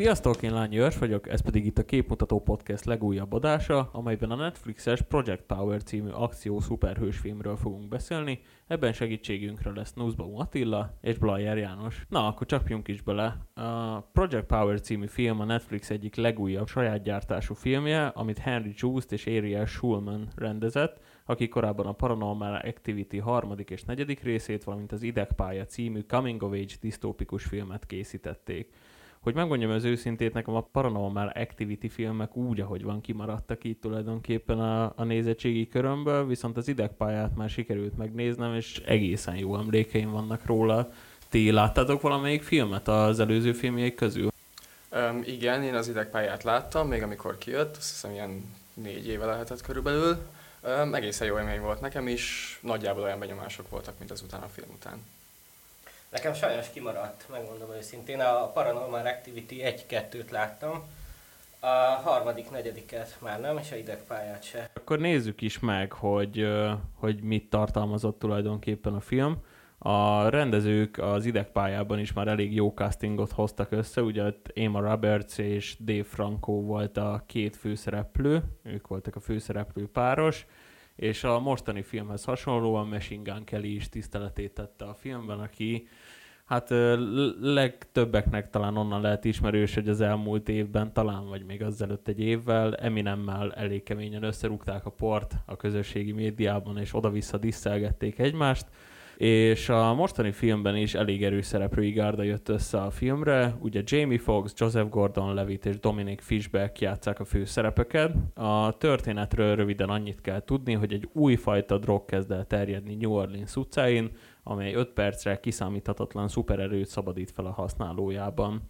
Sziasztok, én Lányi Őrs vagyok, ez pedig itt a Képmutató Podcast legújabb adása, amelyben a Netflixes Project Power című akció szuperhős filmről fogunk beszélni. Ebben segítségünkre lesz Nussbaum Attila és Blajer János. Na, akkor csapjunk is bele. A Project Power című film a Netflix egyik legújabb saját gyártású filmje, amit Henry Joost és Ariel Schulman rendezett, aki korábban a Paranormal Activity harmadik és negyedik részét, valamint az Idegpálya című Coming of Age disztópikus filmet készítették hogy megmondjam az őszintét, nekem a Paranormal Activity filmek úgy, ahogy van, kimaradtak itt tulajdonképpen a, a nézettségi körömből, viszont az idegpályát már sikerült megnéznem, és egészen jó emlékeim vannak róla. Ti láttátok valamelyik filmet az előző filmjeik közül? Um, igen, én az idegpályát láttam, még amikor kijött, azt hiszem ilyen négy éve lehetett körülbelül. Um, egészen jó élmény volt nekem is, nagyjából olyan benyomások voltak, mint az után a film után. Nekem sajnos kimaradt, megmondom őszintén. A Paranormal Activity 1-2-t láttam, a harmadik, negyediket már nem, és a idegpályát se. Akkor nézzük is meg, hogy, hogy mit tartalmazott tulajdonképpen a film. A rendezők az idegpályában is már elég jó castingot hoztak össze, ugye Emma Roberts és Dave Franco volt a két főszereplő, ők voltak a főszereplő páros, és a mostani filmhez hasonlóan Machine Gun Kelly is tiszteletét tette a filmben, aki hát legtöbbeknek talán onnan lehet ismerős, hogy az elmúlt évben, talán vagy még azelőtt egy évvel Eminemmel elég keményen összerúgták a port a közösségi médiában, és oda-vissza diszelgették egymást, és a mostani filmben is elég erős szereplői gárda jött össze a filmre. Ugye Jamie Foxx, Joseph Gordon-Levitt és Dominic Fishback játszák a fő szerepeket. A történetről röviden annyit kell tudni, hogy egy újfajta drog kezd el terjedni New Orleans utcáin, amely 5 percre kiszámíthatatlan szupererőt szabadít fel a használójában.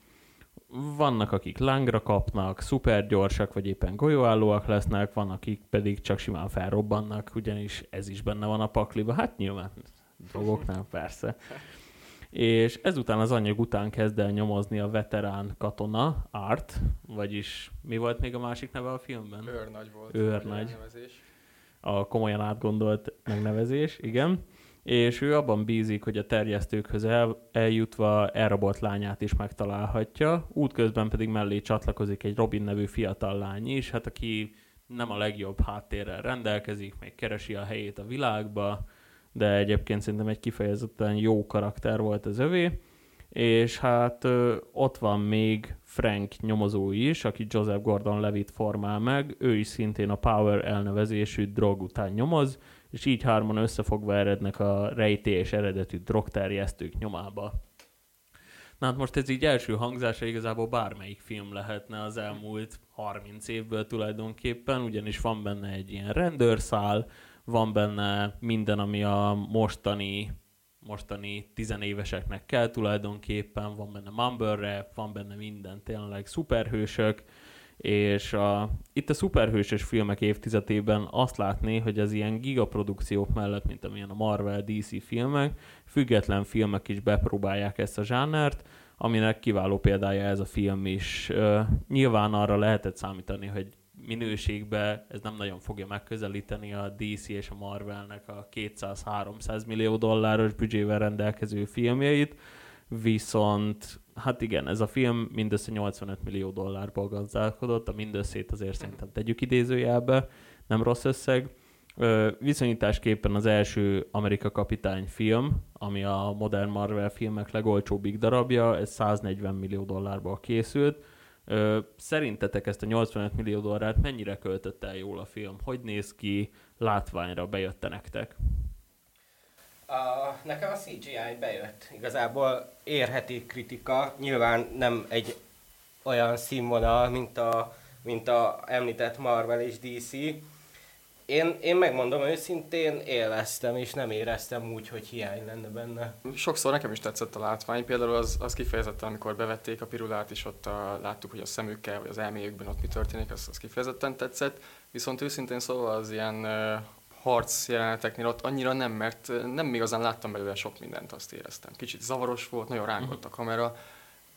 Vannak, akik lángra kapnak, szupergyorsak, vagy éppen golyóállóak lesznek, van, akik pedig csak simán felrobbannak, ugyanis ez is benne van a pakliba. Hát nyilván drogoknál, persze. És ezután az anyag után kezd el nyomozni a veterán katona, Art, vagyis mi volt még a másik neve a filmben? Őrnagy volt. Őrnagy. A komolyan átgondolt megnevezés, igen. És ő abban bízik, hogy a terjesztőkhöz el, eljutva elrabolt lányát is megtalálhatja, útközben pedig mellé csatlakozik egy Robin nevű fiatal lány is, hát aki nem a legjobb háttérrel rendelkezik, még keresi a helyét a világba, de egyébként szerintem egy kifejezetten jó karakter volt az övé, és hát ö, ott van még Frank nyomozó is, aki Joseph Gordon-Levitt formál meg, ő is szintén a Power elnevezésű drog után nyomoz, és így hárman összefogva erednek a rejtélyes eredetű drogterjesztők nyomába. Na hát most ez így első hangzása igazából bármelyik film lehetne az elmúlt 30 évből tulajdonképpen, ugyanis van benne egy ilyen rendőrszál, van benne minden, ami a mostani mostani tizenéveseknek kell tulajdonképpen, van benne mumble rap, van benne minden, tényleg szuperhősök, és a, itt a szuperhősös filmek évtizedében azt látni, hogy az ilyen gigaprodukciók mellett, mint amilyen a Marvel, DC filmek, független filmek is bepróbálják ezt a zsánert, aminek kiváló példája ez a film is. Nyilván arra lehetett számítani, hogy minőségbe ez nem nagyon fogja megközelíteni a DC és a Marvelnek a 200-300 millió dolláros büdzsével rendelkező filmjeit, viszont hát igen, ez a film mindössze 85 millió dollárból gazdálkodott, a mindösszét azért szerintem tegyük idézőjelbe, nem rossz összeg. Viszonyításképpen az első Amerika Kapitány film, ami a modern Marvel filmek legolcsóbbik darabja, ez 140 millió dollárból készült, Szerintetek ezt a 85 millió dollárt mennyire költött el jól a film? Hogy néz ki látványra? Bejött nektek? A, nekem a CGI bejött. Igazából érheti kritika. Nyilván nem egy olyan színvonal, mint a, mint a említett Marvel és DC, én, én megmondom őszintén, élveztem, és nem éreztem úgy, hogy hiány lenne benne. Sokszor nekem is tetszett a látvány, például az, az kifejezetten, amikor bevették a pirulát, és ott a, láttuk, hogy a szemükkel, vagy az elméjükben ott mi történik, az, az kifejezetten tetszett. Viszont őszintén szóval az ilyen harc jeleneteknél ott annyira nem, mert nem igazán láttam belőle sok mindent, azt éreztem. Kicsit zavaros volt, nagyon rángott a kamera.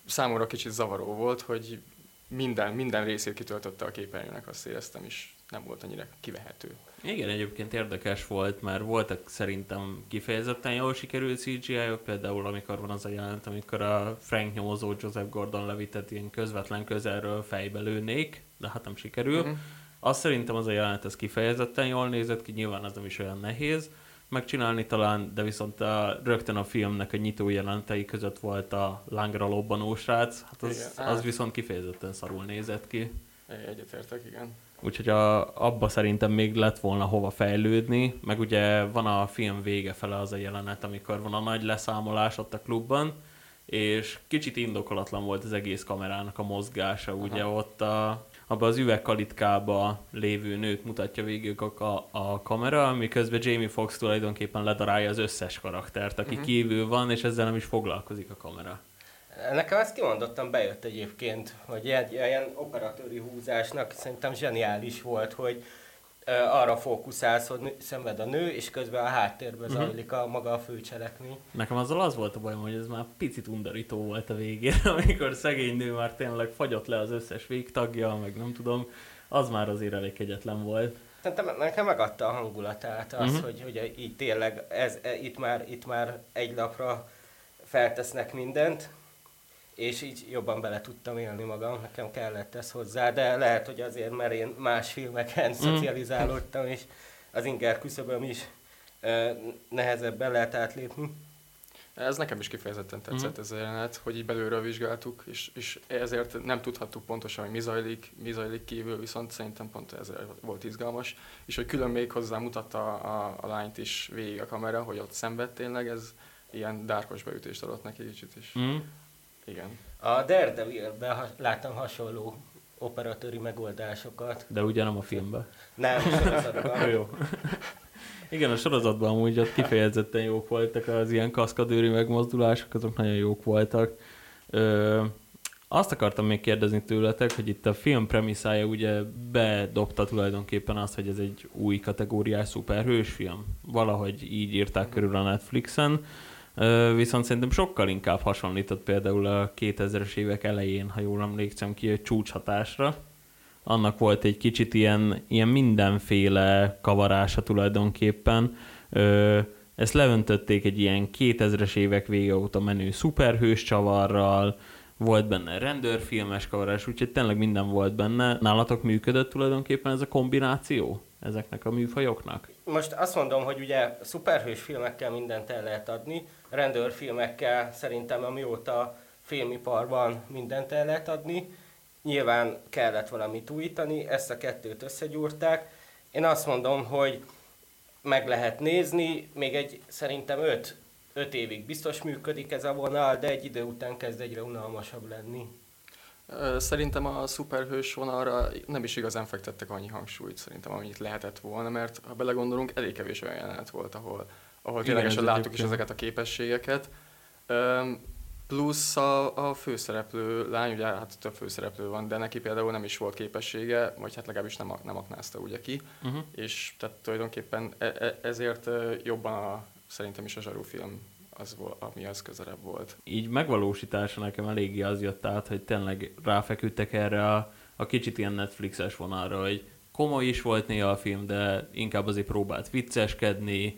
Számomra kicsit zavaró volt, hogy minden, minden részét kitöltötte a képernyőnek, azt éreztem is nem volt annyira kivehető. Igen, egyébként érdekes volt, mert voltak szerintem kifejezetten jól sikerült CGI-ok, például amikor van az a jelent, amikor a Frank nyomozó Joseph Gordon levitet ilyen közvetlen közelről fejbe lőnék, de hát nem sikerül. Uh-huh. Azt szerintem az a jelenet ez kifejezetten jól nézett ki, nyilván az nem is olyan nehéz megcsinálni talán, de viszont a, rögtön a filmnek a nyitó jelentei között volt a lángra lobbanó srác, hát az, igen. az viszont kifejezetten szarul nézett ki. Egyetértek, igen. Úgyhogy a, abba szerintem még lett volna hova fejlődni, meg ugye van a film vége fele az a jelenet, amikor van a nagy leszámolás ott a klubban, és kicsit indokolatlan volt az egész kamerának a mozgása, Aha. ugye ott a, abban az üvegkalitkába lévő nőt mutatja végig a, a kamera, miközben Jamie Foxx tulajdonképpen ledarálja az összes karaktert, aki uh-huh. kívül van, és ezzel nem is foglalkozik a kamera. Nekem ezt kimondottan bejött egyébként, hogy egy ilyen operatőri húzásnak szerintem zseniális volt, hogy arra fókuszálsz, hogy szenved a nő, és közben a háttérben uh-huh. zajlik a maga a főcselekmény. Nekem azzal az volt a bajom, hogy ez már picit undorító volt a végén, amikor szegény nő már tényleg fagyott le az összes végtagja, meg nem tudom, az már azért elég kegyetlen volt. Szerintem nekem megadta a hangulatát az, uh-huh. hogy, hogy így tényleg ez, e, itt, már, itt már egy lapra feltesznek mindent, és így jobban bele tudtam élni magam, nekem kellett ez hozzá, de lehet, hogy azért, mert én más filmeken mm. szocializálódtam, és az inger küszöböm is nehezebben lehet átlépni. Ez nekem is kifejezetten tetszett mm. ez a jelenet, hogy így belülről vizsgáltuk, és, és ezért nem tudhattuk pontosan, hogy mi zajlik, mi zajlik kívül, viszont szerintem pont ez volt izgalmas, és hogy külön még hozzá mutatta a, a, a lányt is végig a kamera, hogy ott szenved tényleg, ez ilyen dárkos beütést adott neki kicsit is. Mm. Igen. A Daredevil-ben láttam hasonló operatőri megoldásokat. De ugye nem a filmben. Nem, a sorozatban. Jó. Igen, a sorozatban amúgy ott kifejezetten jók voltak az ilyen kaszkadőri megmozdulások, azok nagyon jók voltak. Ö, azt akartam még kérdezni tőletek, hogy itt a film premisszája ugye bedobta tulajdonképpen azt, hogy ez egy új kategóriás szuperhős film. Valahogy így írták körül a Netflixen. Viszont szerintem sokkal inkább hasonlított például a 2000-es évek elején, ha jól emlékszem ki, egy csúcshatásra. Annak volt egy kicsit ilyen, ilyen mindenféle kavarása tulajdonképpen. Ezt leöntötték egy ilyen 2000-es évek vége óta menő szuperhős csavarral, volt benne rendőrfilmes kavarás, úgyhogy tényleg minden volt benne. Nálatok működött tulajdonképpen ez a kombináció ezeknek a műfajoknak? Most azt mondom, hogy ugye szuperhős filmekkel mindent el lehet adni, rendőrfilmekkel szerintem amióta filmiparban mindent el lehet adni. Nyilván kellett valamit újítani, ezt a kettőt összegyúrták. Én azt mondom, hogy meg lehet nézni, még egy szerintem öt, öt évig biztos működik ez a vonal, de egy idő után kezd egyre unalmasabb lenni. Szerintem a szuperhős vonalra nem is igazán fektettek annyi hangsúlyt, szerintem amennyit lehetett volna, mert ha belegondolunk, elég kevés olyan jelenet volt, ahol, ahol ténylegesen láttuk is ezeket a képességeket. Plusz a, a főszereplő lány, ugye hát több főszereplő van, de neki például nem is volt képessége, vagy hát legalábbis nem, nem aknázta ugye ki, uh-huh. és tehát tulajdonképpen e, e, ezért jobban a, szerintem is a zsarúfilm az, ami az közelebb volt. Így megvalósítása nekem eléggé az jött át, hogy tényleg ráfeküdtek erre a, a kicsit ilyen Netflixes vonalra, hogy komoly is volt néha a film, de inkább azért próbált vicceskedni,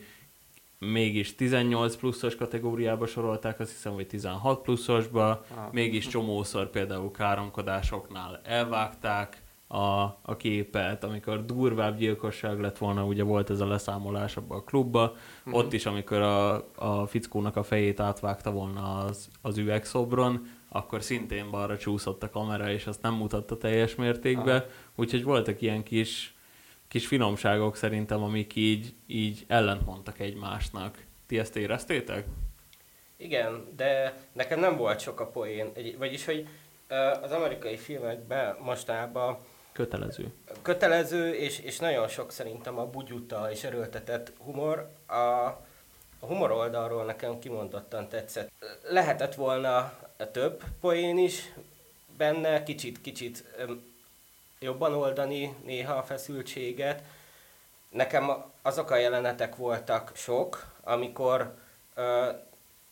mégis 18 pluszos kategóriába sorolták, azt hiszem, hogy 16 pluszosba, ah. mégis csomószor például káromkodásoknál elvágták, a, a képet, amikor durvább gyilkosság lett volna, ugye volt ez a leszámolás abban a klubba, mm-hmm. ott is, amikor a, a fickónak a fejét átvágta volna az, az üvegszobron, akkor szintén balra csúszott a kamera, és azt nem mutatta teljes mértékben, ah. úgyhogy voltak ilyen kis, kis finomságok szerintem, amik így, így ellentmondtak egymásnak. Ti ezt éreztétek? Igen, de nekem nem volt sok a poén, vagyis, hogy az amerikai filmekben mostában Kötelező. Kötelező, és, és nagyon sok szerintem a bugyuta és erőltetett humor. A, a humor oldalról nekem kimondottan tetszett. Lehetett volna több poén is benne, kicsit-kicsit jobban oldani néha a feszültséget. Nekem azok a jelenetek voltak sok, amikor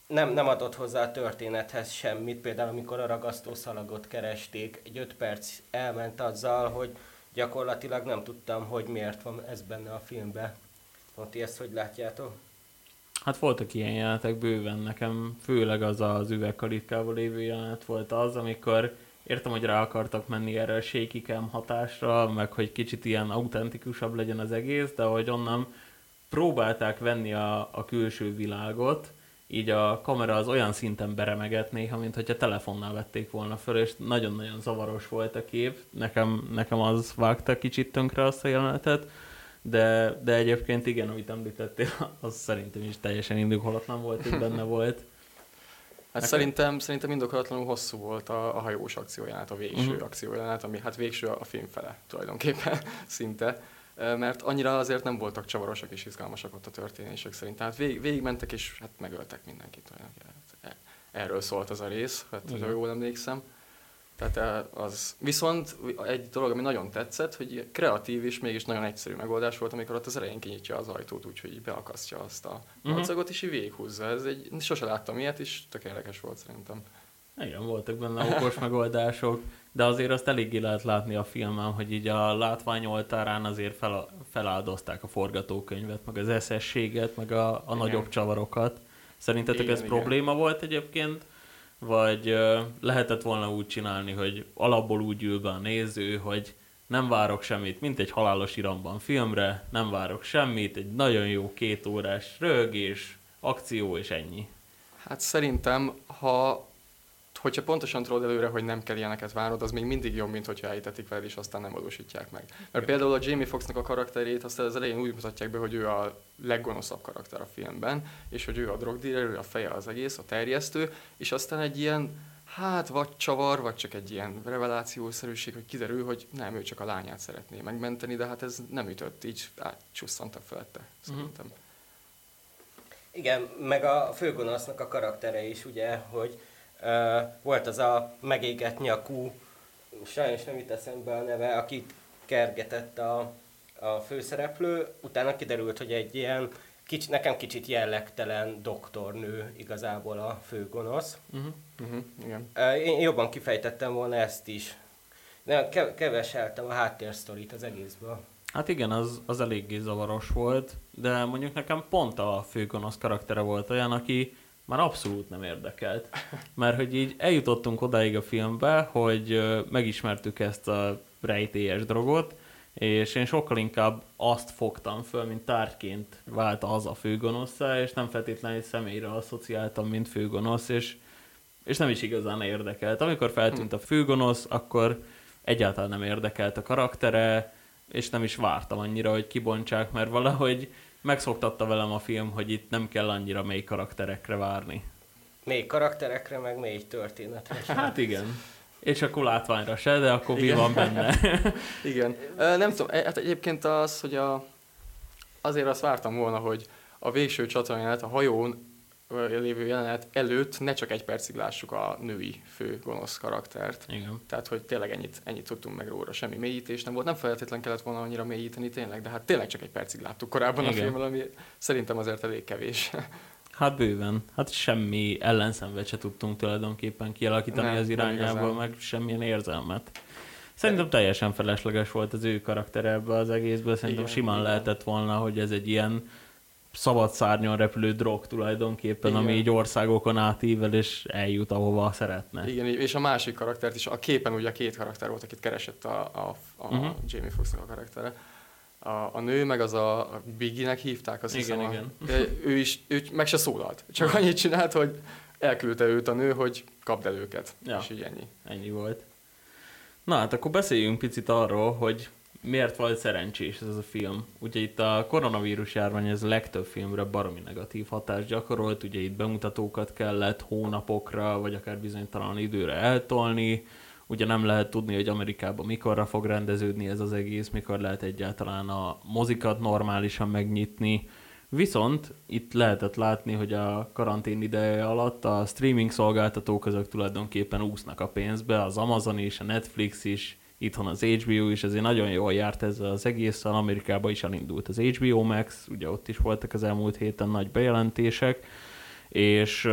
nem, nem adott hozzá a történethez semmit, például amikor a ragasztó szalagot keresték, egy öt perc elment azzal, hogy gyakorlatilag nem tudtam, hogy miért van ez benne a filmben. Ti ezt hogy látjátok? Hát voltak ilyen jelenetek bőven, nekem főleg az az üvegkalitkával lévő jelenet volt az, amikor értem, hogy rá akartak menni erre a shaky hatásra, meg hogy kicsit ilyen autentikusabb legyen az egész, de hogy onnan próbálták venni a, a külső világot, így a kamera az olyan szinten beremegett néha, mint hogyha telefonnal vették volna föl, és nagyon-nagyon zavaros volt a kép. Nekem, nekem az vágta kicsit tönkre azt a jelenetet, de, de egyébként igen, amit említettél, az szerintem is teljesen indokolatlan volt, hogy benne volt. Hát Nekem? szerintem, szerintem indokolatlanul hosszú volt a, a hajós akciójánát, a végső uh-huh. akciójánát, ami hát végső a film fele tulajdonképpen szinte mert annyira azért nem voltak csavarosak és izgalmasak ott a történések szerint. Tehát vég, végigmentek és hát megöltek mindenkit. Hát erről szólt az a rész, hát, ha jól emlékszem. Tehát az, viszont egy dolog, ami nagyon tetszett, hogy kreatív és mégis nagyon egyszerű megoldás volt, amikor ott az elején kinyitja az ajtót, úgyhogy beakasztja azt a uh-huh. és így végighúzza. Ez egy, sose láttam ilyet, és tök érdekes volt szerintem. Igen, voltak benne okos megoldások de azért azt eléggé lehet látni a filmen, hogy így a látványoltárán azért fel, feláldozták a forgatókönyvet, meg az eszességet, meg a, a nagyobb csavarokat. Szerintetek igen, ez igen. probléma volt egyébként? Vagy uh, lehetett volna úgy csinálni, hogy alapból úgy ül be a néző, hogy nem várok semmit, mint egy halálos iramban filmre, nem várok semmit, egy nagyon jó két órás rögés, akció és ennyi. Hát szerintem, ha hogyha pontosan tudod előre, hogy nem kell ilyeneket várnod, az még mindig jobb, mint hogyha elítetik veled, és aztán nem valósítják meg. Mert például a Jamie Foxnak a karakterét azt az elején úgy mutatják be, hogy ő a leggonoszabb karakter a filmben, és hogy ő a drogdealer, ő a feje az egész, a terjesztő, és aztán egy ilyen hát vagy csavar, vagy csak egy ilyen revelációszerűség, hogy kiderül, hogy nem, ő csak a lányát szeretné megmenteni, de hát ez nem ütött, így átcsusszantak felette, szerintem. Uh-huh. Igen, meg a főgonosznak a karaktere is, ugye, hogy volt az a megégett nyakú, sajnos nem jut eszembe a neve, akit kergetett a, a főszereplő, utána kiderült, hogy egy ilyen kicsi, nekem kicsit jellegtelen doktornő igazából a főgonosz. Uh-huh. Uh-huh. Igen. Én jobban kifejtettem volna ezt is. De keveseltem a háttérsztorit az egészből. Hát igen, az, az eléggé zavaros volt, de mondjuk nekem pont a főgonosz karaktere volt olyan, aki már abszolút nem érdekelt. Mert hogy így eljutottunk odáig a filmbe, hogy megismertük ezt a rejtélyes drogot, és én sokkal inkább azt fogtam föl, mint tárgyként vált az a főgonoszá, és nem feltétlenül egy személyre asszociáltam, mint főgonosz, és, és nem is igazán érdekelt. Amikor feltűnt a főgonosz, akkor egyáltalán nem érdekelt a karaktere, és nem is vártam annyira, hogy kibontsák, mert valahogy megszoktatta velem a film, hogy itt nem kell annyira mély karakterekre várni. Mély karakterekre, meg mély történetre. Hát igen. És akkor látványra se, de akkor mi van benne? igen. Nem tudom, e, hát egyébként az, hogy a, azért azt vártam volna, hogy a végső csatornát a hajón lévő jelenet előtt ne csak egy percig lássuk a női fő gonosz karaktert. Igen. Tehát, hogy tényleg ennyit, ennyit tudtunk meg róla, semmi mélyítés nem volt. Nem feltétlen kellett volna annyira mélyíteni tényleg, de hát tényleg csak egy percig láttuk korábban Igen. a filmben, ami szerintem azért elég kevés. Hát bőven. Hát semmi ellenszenvet se tudtunk tulajdonképpen kialakítani nem, az irányából, meg semmilyen érzelmet. Szerintem teljesen felesleges volt az ő karaktere ebbe az egészből. Szerintem igen, simán igen. lehetett volna, hogy ez egy ilyen szabad szárnyon repülő drog tulajdonképpen, Igen. ami így országokon átível, és eljut ahova szeretne. Igen, és a másik karaktert is, a képen ugye két karakter volt, akit keresett a, a, a uh-huh. Jamie Foxx a karaktere. A, a nő, meg az a, a Biggie-nek hívták, azt igen, hiszem. Igen. A, ő is ő meg se szólalt. Csak annyit csinált, hogy elküldte őt a nő, hogy kapd el őket. Ja. És így ennyi. Ennyi volt. Na hát akkor beszéljünk picit arról, hogy miért volt szerencsés ez a film. Ugye itt a koronavírus járvány ez a legtöbb filmre baromi negatív hatást gyakorolt, ugye itt bemutatókat kellett hónapokra, vagy akár bizonytalan időre eltolni, ugye nem lehet tudni, hogy Amerikában mikorra fog rendeződni ez az egész, mikor lehet egyáltalán a mozikat normálisan megnyitni, Viszont itt lehetett látni, hogy a karantén ideje alatt a streaming szolgáltatók azok tulajdonképpen úsznak a pénzbe, az Amazon is, a Netflix is, itthon az HBO is, ezért nagyon jól járt ez az egész, Amerikában is elindult az HBO Max, ugye ott is voltak az elmúlt héten nagy bejelentések, és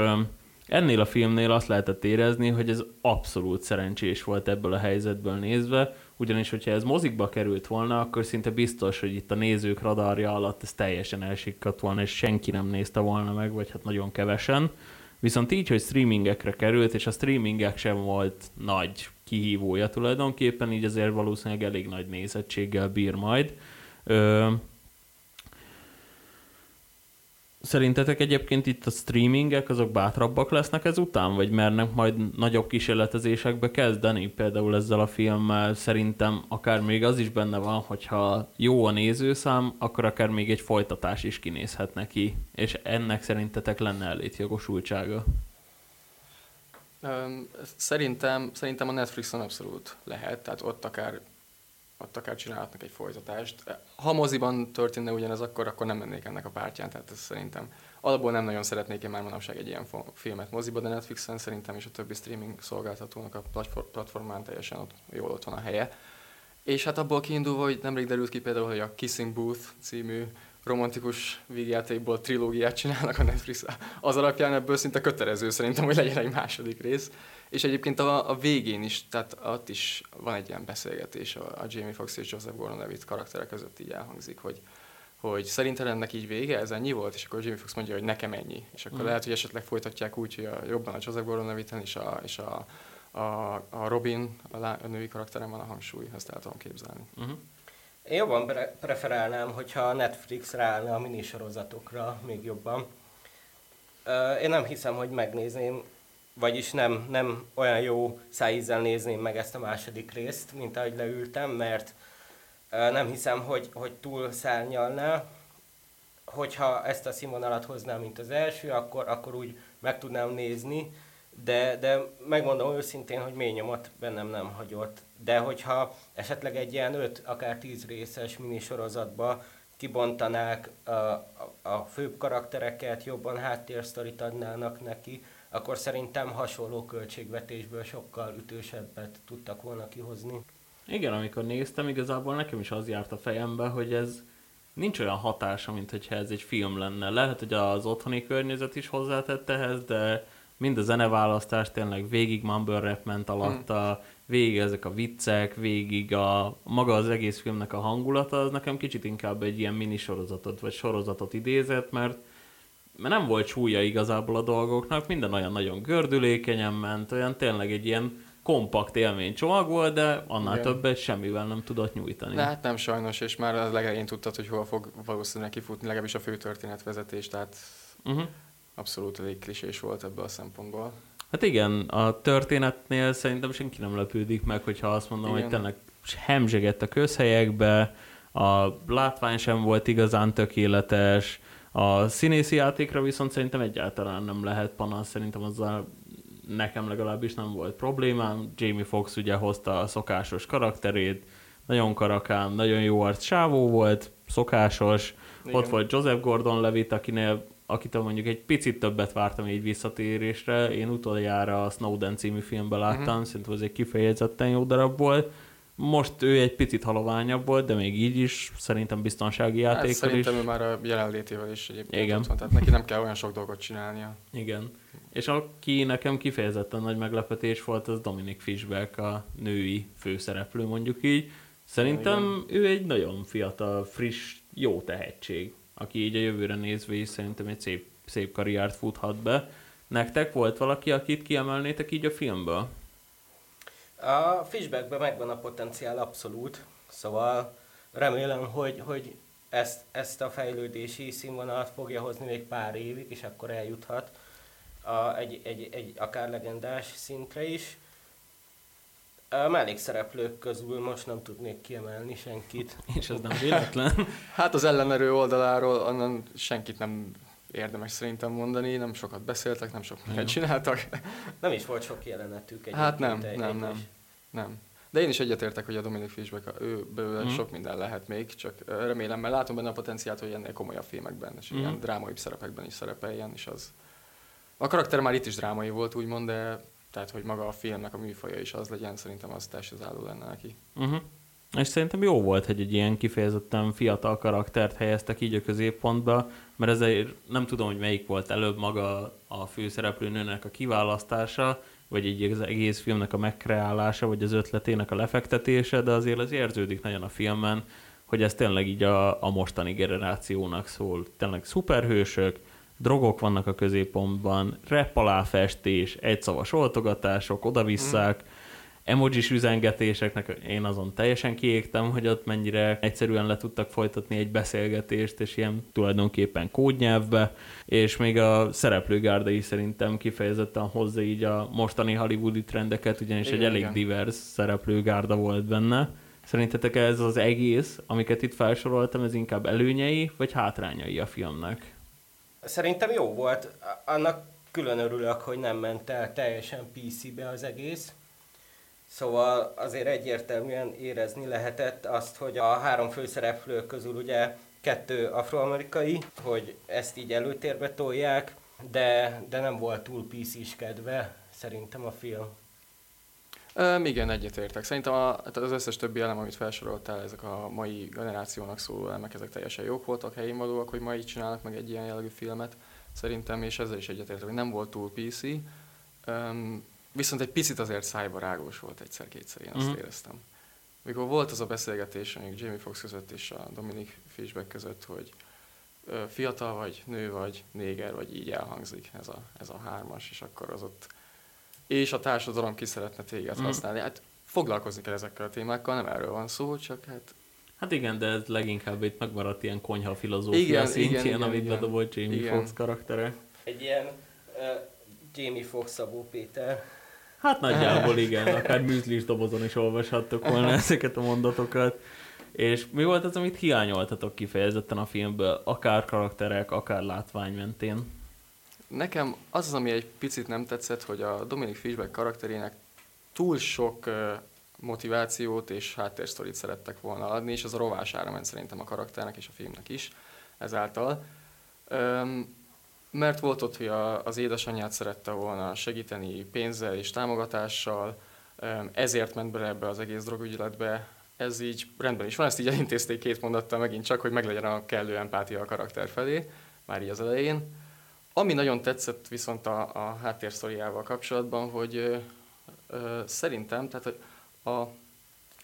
ennél a filmnél azt lehetett érezni, hogy ez abszolút szerencsés volt ebből a helyzetből nézve, ugyanis, hogyha ez mozikba került volna, akkor szinte biztos, hogy itt a nézők radarja alatt ez teljesen elsikkadt volna, és senki nem nézte volna meg, vagy hát nagyon kevesen. Viszont így, hogy streamingekre került, és a streamingek sem volt nagy kihívója tulajdonképpen, így azért valószínűleg elég nagy nézettséggel bír majd. Ö, Szerintetek egyébként itt a streamingek azok bátrabbak lesznek ezután, vagy mernek majd nagyobb kísérletezésekbe kezdeni? Például ezzel a filmmel szerintem akár még az is benne van, hogyha jó a nézőszám, akkor akár még egy folytatás is kinézhet neki. És ennek szerintetek lenne ellétjogosultsága? Szerintem, szerintem a Netflixon abszolút lehet, tehát ott akár ott akár csinálhatnak egy folytatást. Ha moziban történne ugyanez, akkor, akkor nem mennék ennek a pártján, tehát ez szerintem alapból nem nagyon szeretnék én már manapság egy ilyen filmet moziba, de Netflixen szerintem és a többi streaming szolgáltatónak a platformán teljesen ott, jól ott van a helye. És hát abból kiindulva, hogy nemrég derült ki például, hogy a Kissing Booth című romantikus vígjátékból trilógiát csinálnak a Netflix. Az alapján ebből szinte kötelező szerintem, hogy legyen egy második rész. És egyébként a, a végén is, tehát ott is van egy ilyen beszélgetés a, a Jamie Foxx és Joseph Gordon-Levitt karakterek között így elhangzik, hogy, hogy szerintem ennek így vége, ez ennyi volt, és akkor Jamie Foxx mondja, hogy nekem ennyi. És akkor mm. lehet, hogy esetleg folytatják úgy, hogy a, jobban a Joseph Gordon-Levitt és a, és a, a, a Robin, a, lá, a női karakterem van a hangsúly, ezt el tudom képzelni. Mm-hmm. Én jobban pre- preferálnám, hogyha a Netflix ráállna a minisorozatokra még jobban. Én nem hiszem, hogy megnézném vagyis nem, nem olyan jó szájízzel nézném meg ezt a második részt, mint ahogy leültem, mert nem hiszem, hogy, hogy túl szárnyalná. Hogyha ezt a színvonalat hoznám, mint az első, akkor, akkor úgy meg tudnám nézni, de, de megmondom őszintén, hogy mély nyomot bennem nem hagyott. De hogyha esetleg egy ilyen 5, akár 10 részes minisorozatba kibontanák a, a, a főbb karaktereket, jobban háttérsztorit adnának neki, akkor szerintem hasonló költségvetésből sokkal ütősebbet tudtak volna kihozni. Igen, amikor néztem, igazából nekem is az járt a fejembe, hogy ez nincs olyan hatása, mint hogyha ez egy film lenne. Lehet, hogy az otthoni környezet is hozzátett ehhez, de mind a zeneválasztás tényleg végig mumble rap ment alatta, mm. végig ezek a viccek, végig a maga az egész filmnek a hangulata, az nekem kicsit inkább egy ilyen mini sorozatot vagy sorozatot idézett, mert mert nem volt súlya igazából a dolgoknak, minden olyan nagyon gördülékenyen ment, olyan tényleg egy ilyen kompakt élménycsomag volt, de annál Igen. többet semmivel nem tudott nyújtani. De hát nem sajnos, és már az legelején tudtad, hogy hol fog valószínűleg kifutni, legalábbis a főtörténetvezetés, tehát uh-huh. abszolút elég klisés volt ebből a szempontból. Hát igen, a történetnél szerintem senki nem lepődik meg, hogyha azt mondom, igen. hogy tényleg hemzsegett a közhelyekbe, a látvány sem volt igazán tökéletes, a színészi játékra viszont szerintem egyáltalán nem lehet panasz, szerintem azzal nekem legalábbis nem volt problémám. Jamie Foxx ugye hozta a szokásos karakterét, nagyon karakán, nagyon jó arc sávó volt, szokásos. Igen. Ott volt Joseph Gordon-Levitt, akinél akitől mondjuk egy picit többet vártam így visszatérésre. Én utoljára a Snowden című filmben láttam, uh-huh. szerintem ez egy kifejezetten jó darab volt. Most ő egy picit haloványabb volt, de még így is szerintem biztonsági játékkal hát, szerintem is. ő már a jelenlétével is egyébként Igen. van, tehát neki nem kell olyan sok dolgot csinálnia. Igen. És aki nekem kifejezetten nagy meglepetés volt, az Dominic Fishback, a női főszereplő mondjuk így. Szerintem Igen. ő egy nagyon fiatal, friss, jó tehetség, aki így a jövőre nézve is szerintem egy szép, szép karriert futhat be. Nektek volt valaki, akit kiemelnétek így a filmből? A Fishbackben megvan a potenciál abszolút, szóval remélem, hogy, hogy ezt, ezt a fejlődési színvonalat fogja hozni még pár évig, és akkor eljuthat a, egy, egy, egy akár legendás szintre is. A mellékszereplők közül most nem tudnék kiemelni senkit. És ez nem véletlen. hát az ellenerő oldaláról onnan senkit nem érdemes szerintem mondani, nem sokat beszéltek, nem sok mindent csináltak. nem is volt sok jelenetük egy Hát nem, egy, nem, nem, nem. De én is egyetértek, hogy a Dominic Fishback, ő belőle mm. sok minden lehet még, csak remélem, mert látom benne a potenciált, hogy ennél komolyabb filmekben, és mm. ilyen drámai szerepekben is szerepeljen, és az... A karakter már itt is drámai volt, úgymond, de tehát, hogy maga a filmnek a műfaja is az legyen, szerintem az az álló lenne neki. Uh-huh. És szerintem jó volt, hogy egy ilyen kifejezetten fiatal karaktert helyeztek így a középpontba, mert ezért nem tudom, hogy melyik volt előbb maga a főszereplőnőnek a kiválasztása, vagy egy az egész filmnek a megkreálása, vagy az ötletének a lefektetése, de azért az érződik nagyon a filmen, hogy ez tényleg így a, a mostani generációnak szól. Tényleg szuperhősök, drogok vannak a középpontban, rep aláfestés, egyszavas oltogatások, oda-visszák, mm emojis üzengetéseknek én azon teljesen kiégtem, hogy ott mennyire egyszerűen le tudtak folytatni egy beszélgetést, és ilyen tulajdonképpen kódnyelvbe, és még a szereplőgárda is szerintem kifejezetten hozza így a mostani hollywoodi trendeket, ugyanis igen, egy elég igen. divers szereplőgárda volt benne. Szerintetek ez az egész, amiket itt felsoroltam, ez inkább előnyei, vagy hátrányai a filmnek? Szerintem jó volt. Annak külön örülök, hogy nem ment el teljesen PC-be az egész Szóval azért egyértelműen érezni lehetett azt, hogy a három főszereplő közül ugye kettő afroamerikai, hogy ezt így előtérbe tolják, de, de nem volt túl pc kedve szerintem a film. Um, igen, egyetértek. Szerintem a, az összes többi elem, amit felsoroltál, ezek a mai generációnak szóló elemek, ezek teljesen jók voltak, helyén valóak, hogy ma így csinálnak meg egy ilyen jellegű filmet. Szerintem, és ezzel is egyetértek, hogy nem volt túl PC. Um, Viszont egy picit azért szájba rágós volt egyszer-kétszer, én azt mm. éreztem. Mikor volt az a beszélgetés mondjuk Jamie Foxx között és a Dominic Fishback között, hogy ö, fiatal vagy, nő vagy, néger vagy, így elhangzik ez a, ez a hármas, és akkor az ott... És a társadalom ki szeretne téged mm. használni. Hát foglalkozni kell ezekkel a témákkal, nem erről van szó, csak hát... Hát igen, de ez leginkább itt megmaradt ilyen konyha filozófia igen, szintjén, igen, amit igen, bedobott Jamie igen. Foxx karaktere. Egy ilyen uh, Jamie Foxx Szabó Péter Hát nagyjából igen, akár műzlis dobozon is olvashattok volna ezeket a mondatokat. És mi volt az, amit hiányoltatok kifejezetten a filmből, akár karakterek, akár látvány mentén? Nekem az az, ami egy picit nem tetszett, hogy a Dominic Fishback karakterének túl sok motivációt és háttérsztorit szerettek volna adni, és az a rovására ment szerintem a karakternek és a filmnek is ezáltal. Mert volt ott, hogy a, az édesanyját szerette volna segíteni pénzzel és támogatással, ezért ment bele ebbe az egész drogügyletbe. Ez így rendben is van, ezt így elintézték két mondattal megint csak, hogy meglegyen a kellő empátia a karakter felé, már így az elején. Ami nagyon tetszett viszont a, a háttérsztoriával kapcsolatban, hogy ö, ö, szerintem, tehát hogy a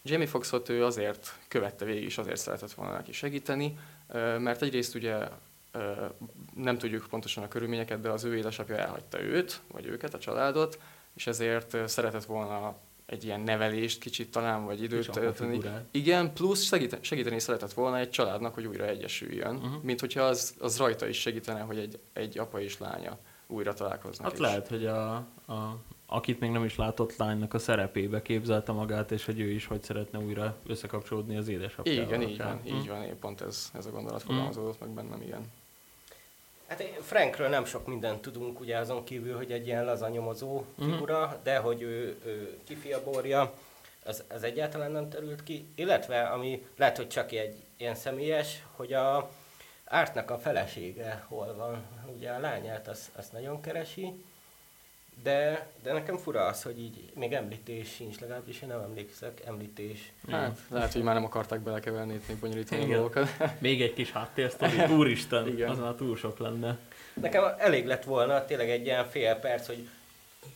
Jamie Foxot ő azért követte végig, és azért szeretett volna neki segíteni, mert egyrészt ugye nem tudjuk pontosan a körülményeket, de az ő édesapja elhagyta őt, vagy őket, a családot, és ezért szeretett volna egy ilyen nevelést kicsit talán, vagy időt tölteni. Igen, plusz segíteni, segíteni szeretett volna egy családnak, hogy újra egyesüljön, uh-huh. mint hogyha az, az rajta is segítene, hogy egy, egy apa és lánya újra találkoznak. Hát is. lehet, hogy a, a, akit még nem is látott lánynak a szerepébe képzelte magát, és hogy ő is hogy szeretne újra összekapcsolódni az édesapjával. Igen, így van, így mhm. van, én pont ez, ez a gondolat mhm. fogalmazódott meg bennem, igen. Hát Frankről nem sok mindent tudunk, ugye azon kívül, hogy egy ilyen lazanyomozó mm. figura, de hogy ő, ő kifiaborja, az, az egyáltalán nem terült ki. Illetve, ami lehet, hogy csak egy ilyen személyes, hogy a Ártnak a felesége hol van. Ugye a lányát azt, azt nagyon keresi, de, de nekem fura az, hogy így még említés sincs, legalábbis én nem emlékszek, említés. Hát, lehet, hogy már nem akarták belekeverni itt még bonyolítani a dolgokat. Még egy kis háttérsztori, úristen, Igen. az már túl sok lenne. Nekem elég lett volna tényleg egy ilyen fél perc, hogy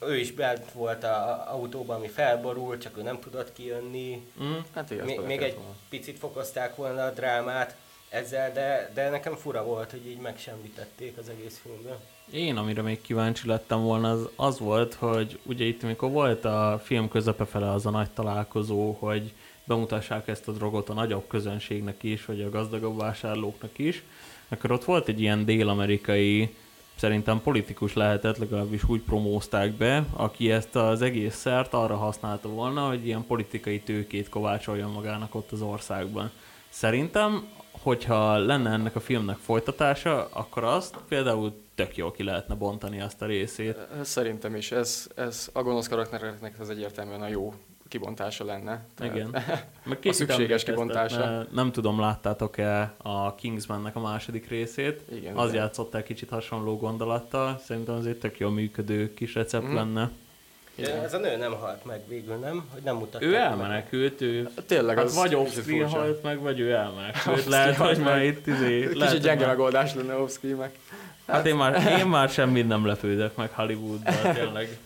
ő is bent volt a autóban, ami felborult, csak ő nem tudott kijönni. Mm, hát igen, még, még egy volna. picit fokozták volna a drámát ezzel, de, de nekem fura volt, hogy így megsemmitették az egész filmben. Én, amire még kíváncsi lettem volna, az, az volt, hogy ugye itt, amikor volt a film közepe fele az a nagy találkozó, hogy bemutassák ezt a drogot a nagyobb közönségnek is, vagy a gazdagabb vásárlóknak is, akkor ott volt egy ilyen dél-amerikai, szerintem politikus lehetett, legalábbis úgy promózták be, aki ezt az egész szert arra használta volna, hogy ilyen politikai tőkét kovácsoljon magának ott az országban. Szerintem, hogyha lenne ennek a filmnek folytatása, akkor azt például tök jól ki lehetne bontani azt a részét. Szerintem is. Ez, ez a gonosz karaktereknek az egyértelműen a jó kibontása lenne. Tehát Igen. Meg a szükséges kibontása. Nem tudom, láttátok-e a Kingsmannek a második részét? Igen, az igen. játszott el kicsit hasonló gondolattal. Szerintem az egy tök jól működő kis recept mm. lenne. De ez a nő nem halt meg végül, nem? Hogy nem mutatták Ő elmenekült, ő... Hát tényleg hát az vagy off halt meg, vagy ő elmenekült. Lehet, hogy már itt izé... Kicsit gyenge megoldás lenne off meg. Hát, hát én már, én már semmit nem lepődök meg Hollywoodban, tényleg.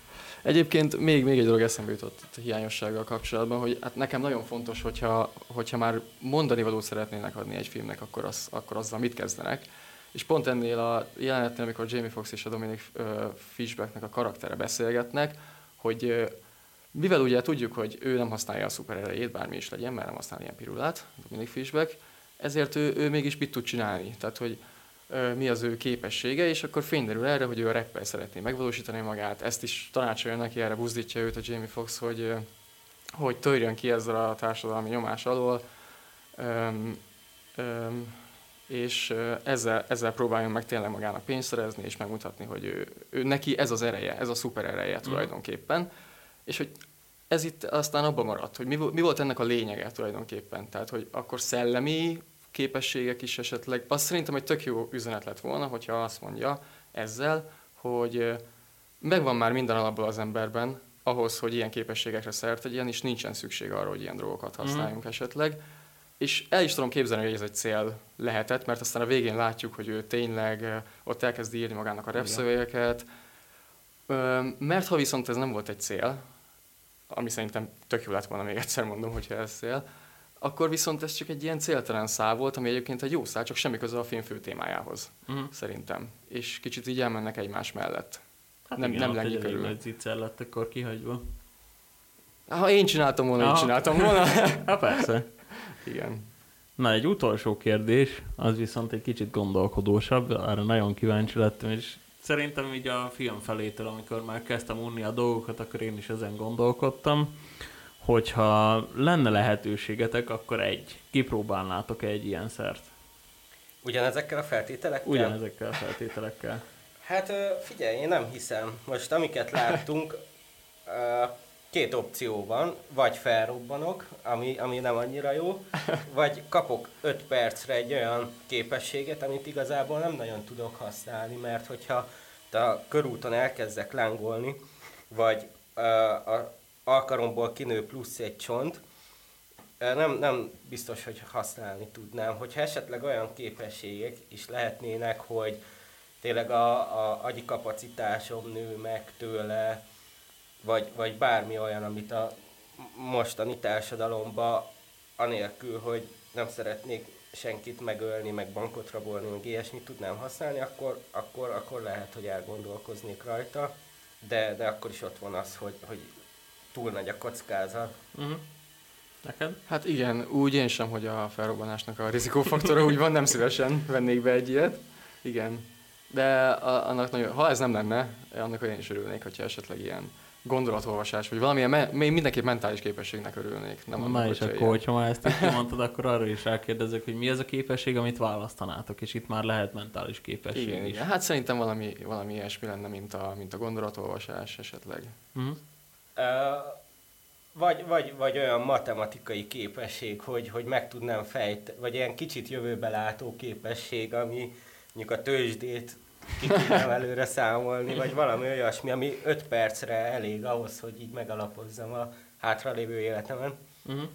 Egyébként még, még egy dolog eszembe jutott itt a hiányossággal kapcsolatban, hogy hát nekem nagyon fontos, hogyha, hogyha már mondani valót szeretnének adni egy filmnek, akkor, az, akkor azzal mit kezdenek. És pont ennél a jelenetnél, amikor Jamie Foxx és a Dominic uh, Fishbacknek a karaktere beszélgetnek, hogy mivel ugye tudjuk, hogy ő nem használja a szupererejét, bármi is legyen, mert nem használ ilyen pirulát, Dominic Fishback, ezért ő, ő mégis mit tud csinálni. Tehát, hogy mi az ő képessége, és akkor fényderül erre, hogy ő a rappel szeretné megvalósítani magát. Ezt is tanácsolja neki, erre buzdítja őt a Jamie Foxx, hogy, hogy törjön ki ezzel a társadalmi nyomás alól, um, um, és ezzel, ezzel próbáljon meg tényleg magának pénzt szerezni, és megmutatni, hogy ő, ő neki ez az ereje, ez a szuper ereje mm. tulajdonképpen. És hogy ez itt aztán abban maradt, hogy mi, mi volt ennek a lényege tulajdonképpen. Tehát, hogy akkor szellemi képességek is esetleg. Azt szerintem egy tök jó üzenet lett volna, hogyha azt mondja ezzel, hogy megvan már minden alapból az emberben, ahhoz, hogy ilyen képességekre szert tegyen, és nincsen szükség arra, hogy ilyen drogokat mhm. használjunk mm. esetleg. És el is tudom képzelni, hogy ez egy cél lehetett, mert aztán a végén látjuk, hogy ő tényleg ott elkezd írni magának a repszövegeket. Mert ha viszont ez nem volt egy cél, ami szerintem tök jó lett volna, még egyszer mondom, hogyha ez cél, akkor viszont ez csak egy ilyen céltalan szál volt, ami egyébként egy jó szál, csak semmi köze a film fő témájához, uh-huh. szerintem. És kicsit így elmennek egymás mellett. Hát nem, igen, nem lenni körül. Nagy zicser lett akkor kihagyva. Ha én csináltam volna, én csináltam volna. hát persze. Igen. Na, egy utolsó kérdés, az viszont egy kicsit gondolkodósabb, arra nagyon kíváncsi lettem, és szerintem így a film felétől, amikor már kezdtem unni a dolgokat, akkor én is ezen gondolkodtam hogyha lenne lehetőségetek, akkor egy. Kipróbálnátok egy ilyen szert? Ugyanezekkel a feltételekkel? Ugyanezekkel a feltételekkel. Hát figyelj, én nem hiszem. Most amiket láttunk, két opció van, vagy felrobbanok, ami, ami nem annyira jó, vagy kapok 5 percre egy olyan képességet, amit igazából nem nagyon tudok használni, mert hogyha a körúton elkezdek lángolni, vagy a alkaromból kinő plusz egy csont, nem, nem biztos, hogy használni tudnám. Hogyha esetleg olyan képességek is lehetnének, hogy tényleg a, a agyi kapacitásom nő meg tőle, vagy, vagy bármi olyan, amit a mostani társadalomban anélkül, hogy nem szeretnék senkit megölni, meg bankot rabolni, meg ilyesmit tudnám használni, akkor, akkor, akkor lehet, hogy elgondolkoznék rajta, de, de akkor is ott van az, hogy, hogy túl nagy a kockázat. Uh-huh. Neked? Hát igen, úgy én sem, hogy a felrobbanásnak a rizikófaktora úgy van, nem szívesen vennék be egy ilyet. Igen. De a, annak nagyon, ha ez nem lenne, annak én is örülnék, hogyha esetleg ilyen gondolatolvasás, vagy valamilyen, me- mindenképp mentális képességnek örülnék. Nem Na és akkor, hogyha már ezt is kimondtad, akkor arra is rákérdezek, hogy mi ez a képesség, amit választanátok, és itt már lehet mentális képesség igen, is. Igen, hát szerintem valami, valami ilyesmi lenne, mint a, mint a gondolatolvasás esetleg. Uh-huh vagy, vagy, vagy olyan matematikai képesség, hogy, hogy meg tudnám fejt, vagy ilyen kicsit jövőbe látó képesség, ami mondjuk a tőzsdét ki tudnám előre számolni, vagy valami olyasmi, ami 5 percre elég ahhoz, hogy így megalapozzam a hátralévő életemen. Uh-huh.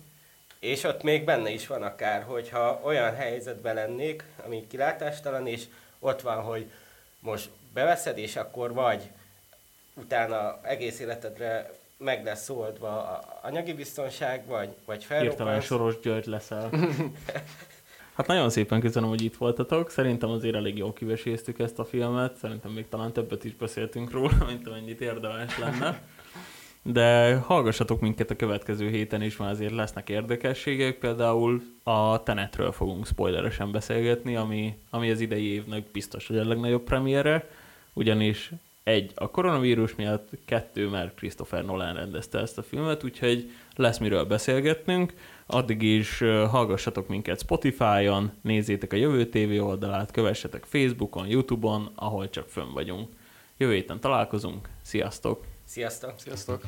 És ott még benne is van akár, hogyha olyan helyzetben lennék, ami kilátástalan, és ott van, hogy most beveszed, és akkor vagy utána egész életedre meg lesz oldva a anyagi biztonság, vagy, vagy felrobbansz. Hirtelen Soros György leszel. Hát nagyon szépen köszönöm, hogy itt voltatok. Szerintem azért elég jól kiveséztük ezt a filmet. Szerintem még talán többet is beszéltünk róla, mint amennyit érdemes lenne. De hallgassatok minket a következő héten is, mert azért lesznek érdekességek. Például a Tenetről fogunk spoileresen beszélgetni, ami, ami az idei évnek biztos, hogy a legnagyobb premiere, ugyanis egy, a koronavírus miatt, kettő, mert Christopher Nolan rendezte ezt a filmet, úgyhogy lesz miről beszélgetnünk. Addig is hallgassatok minket Spotify-on, nézzétek a Jövő TV oldalát, kövessetek Facebookon, Youtube-on, ahol csak fönn vagyunk. Jövő héten találkozunk. Sziasztok! Sziasztok! Sziasztok!